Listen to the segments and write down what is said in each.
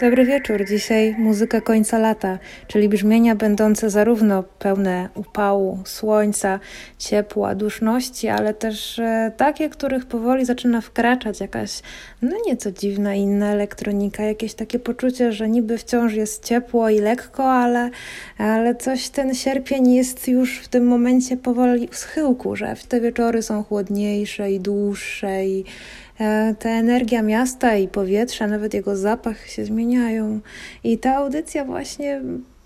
Dobry wieczór. Dzisiaj muzyka końca lata, czyli brzmienia będące zarówno pełne upału, słońca, ciepła, duszności, ale też e, takie, których powoli zaczyna wkraczać jakaś, no nieco dziwna, inna elektronika, jakieś takie poczucie, że niby wciąż jest ciepło i lekko, ale, ale coś ten sierpień jest już w tym momencie powoli w schyłku, że te wieczory są chłodniejsze i dłuższe i ta energia miasta i powietrza, nawet jego zapach się zmieniają. I ta audycja właśnie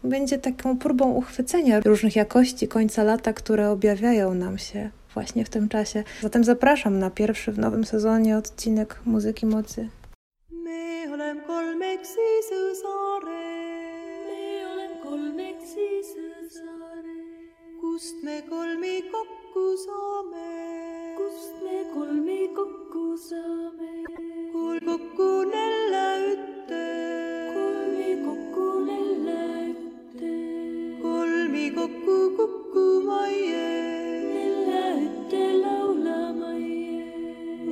będzie taką próbą uchwycenia różnych jakości końca lata, które objawiają nam się właśnie w tym czasie. Zatem zapraszam na pierwszy w nowym sezonie odcinek Muzyki Mocy. Kust me kolmi kokku saame kust me kolmi kokku saame. kol kokku nälla ütte. kolmi kokku nälla ütte. kolmi kokku kukku majje. nälla ütte laula majje.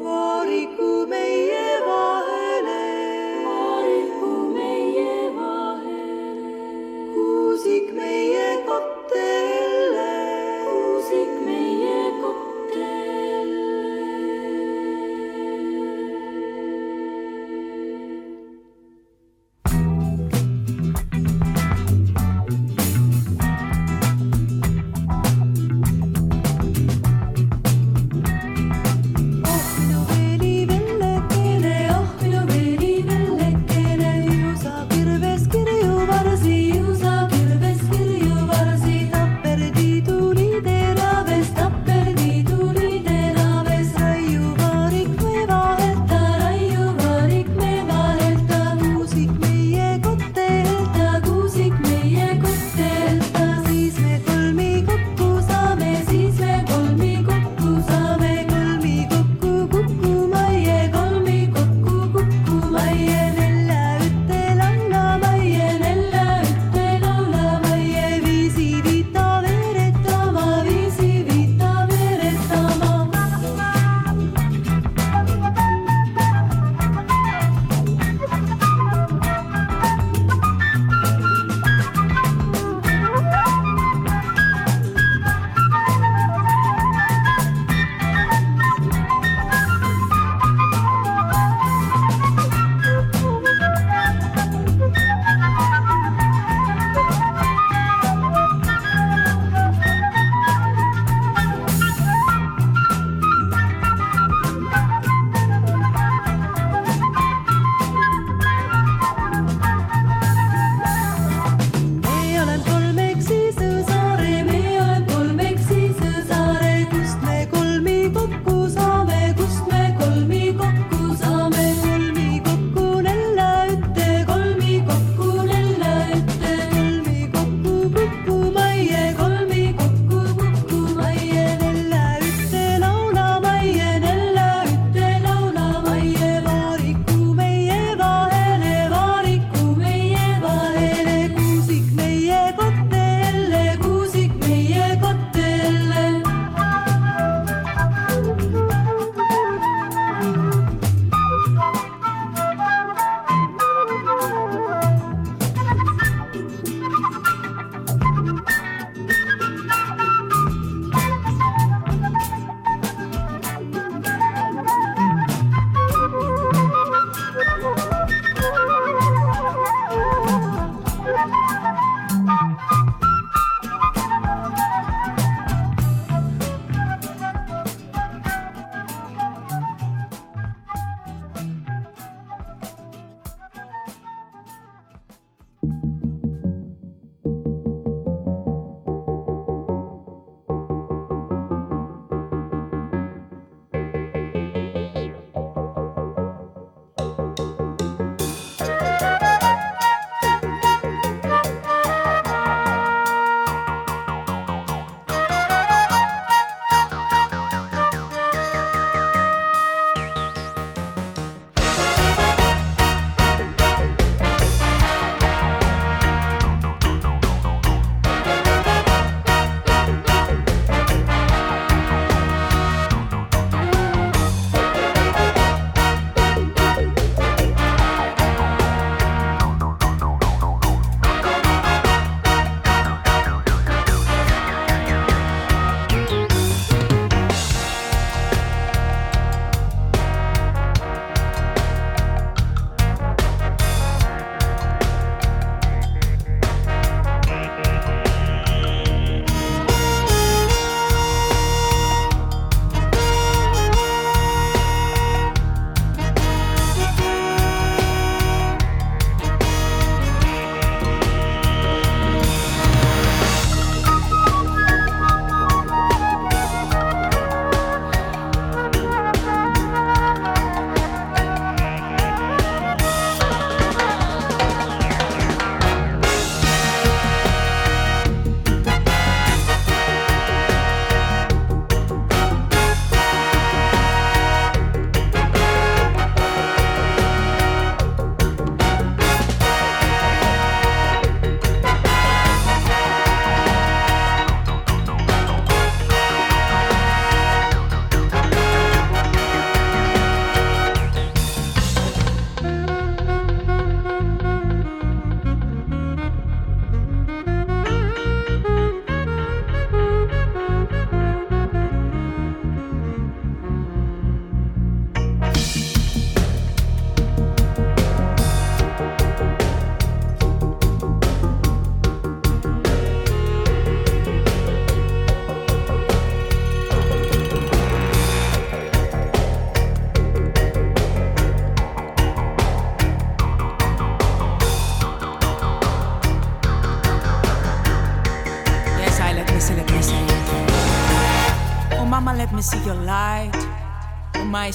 vaariku meie vahele. vaariku meie vahele. kuusik meie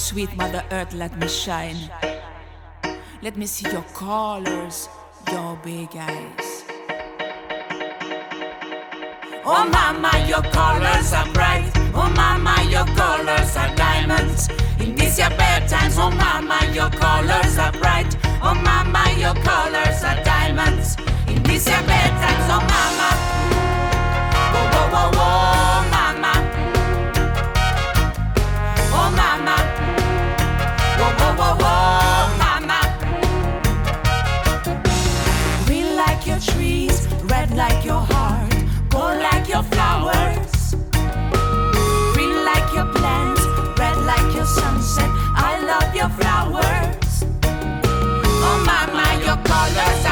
sweet mother earth, let me shine. Let me see your colors, your big eyes. Oh mama, your colors are bright. Oh mama, your colors are diamonds. In these your bad times, oh mama, your colors are bright. Oh mama, your colors are diamonds. In these your bad times, oh mama. Whoa, whoa, whoa, whoa, flowers. Oh mama, your colors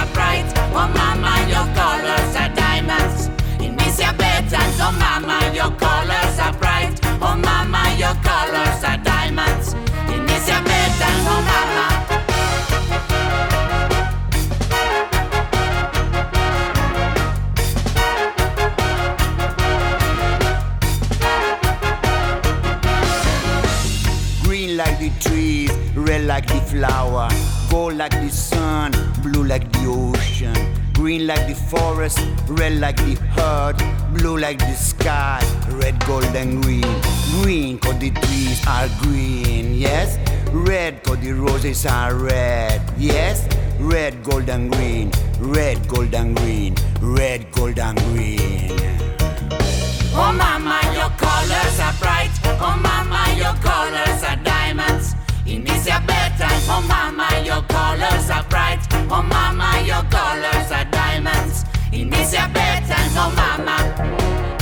flower, gold like the sun, blue like the ocean. Green like the forest, red like the heart, blue like the sky, red, gold, and green. Green cause the trees are green, yes. Red cause the roses are red, yes. Red, gold, and green, red, gold, and green, red, gold, and green. Oh mama, your colors are bright. Oh mama, your colors are bedtime, oh mama, your colors are bright. Oh mama, your colors are diamonds. In this your bedtime, oh mama.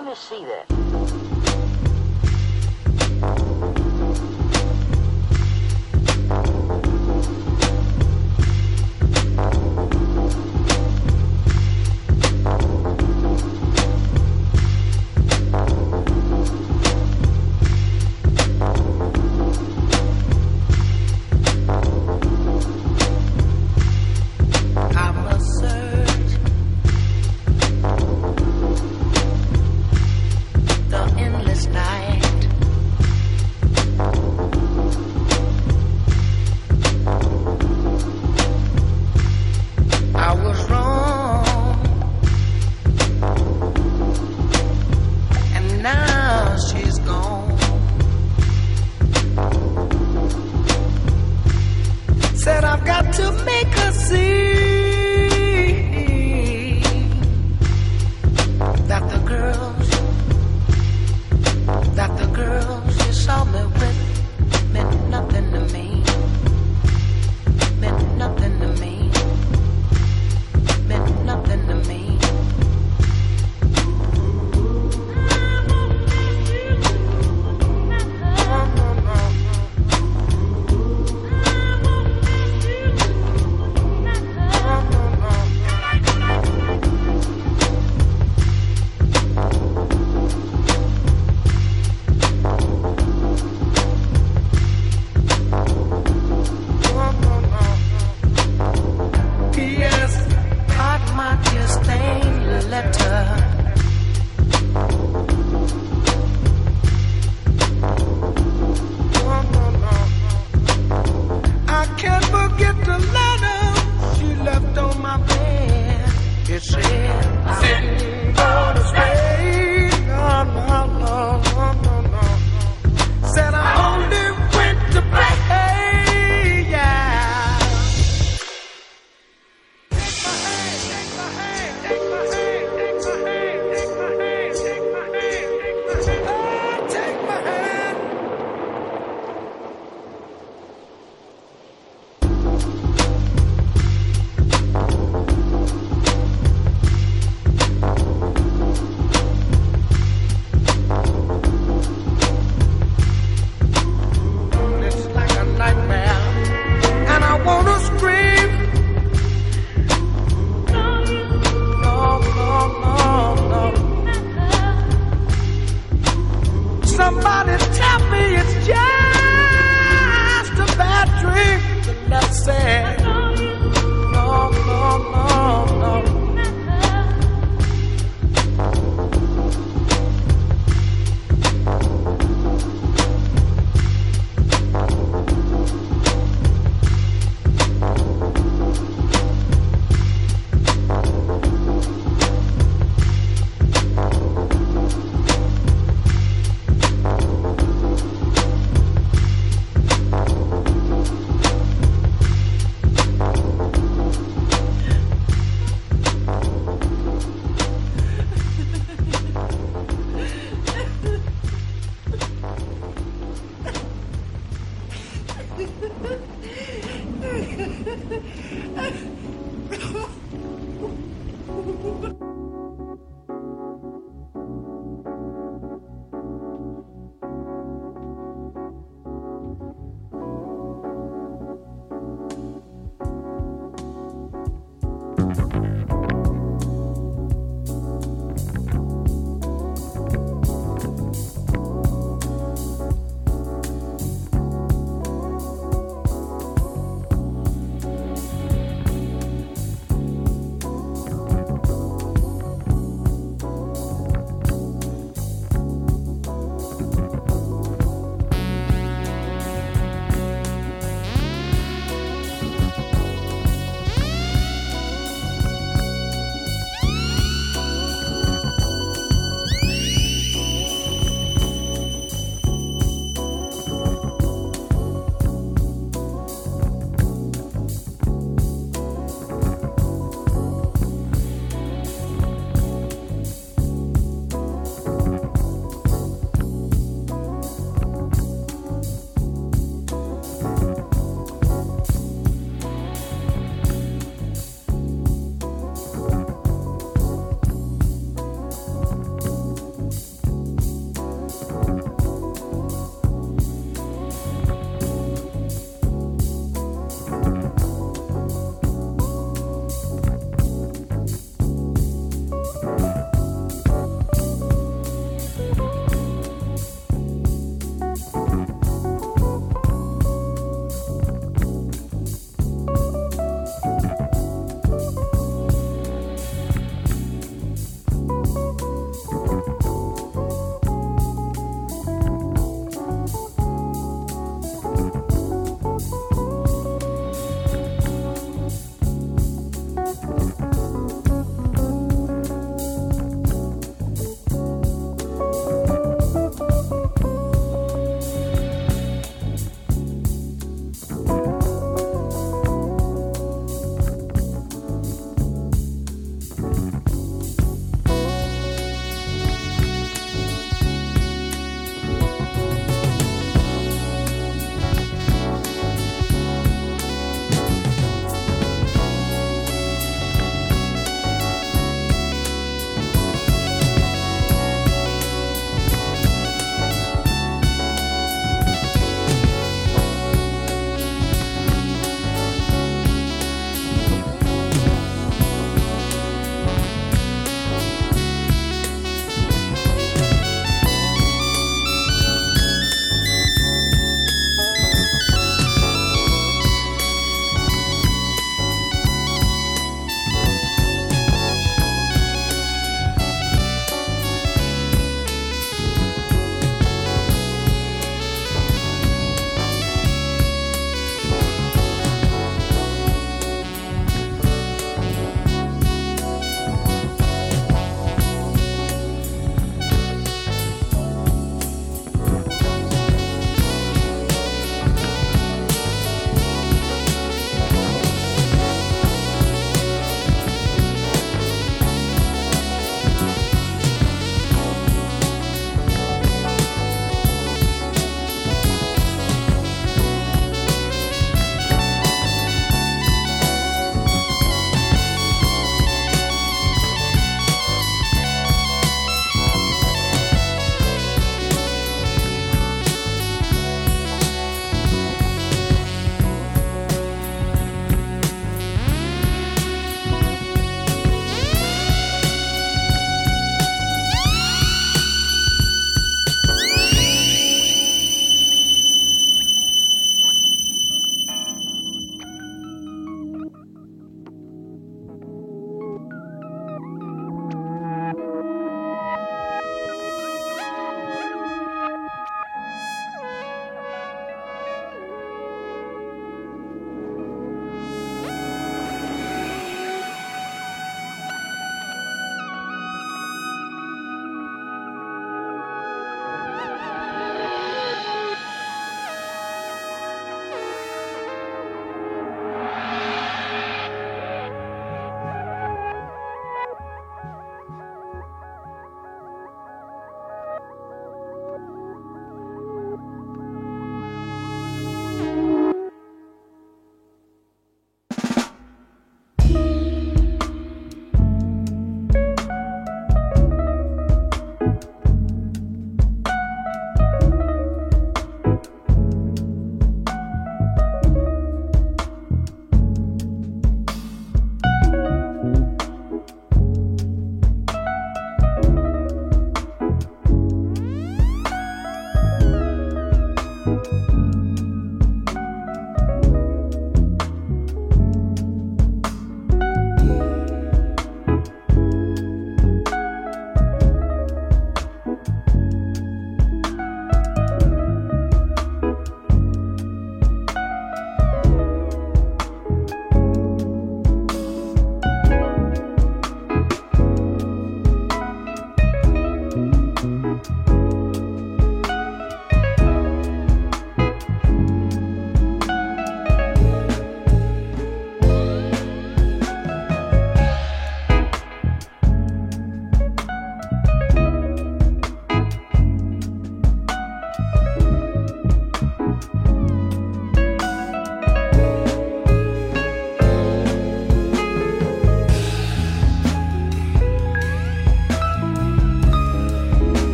let me see that.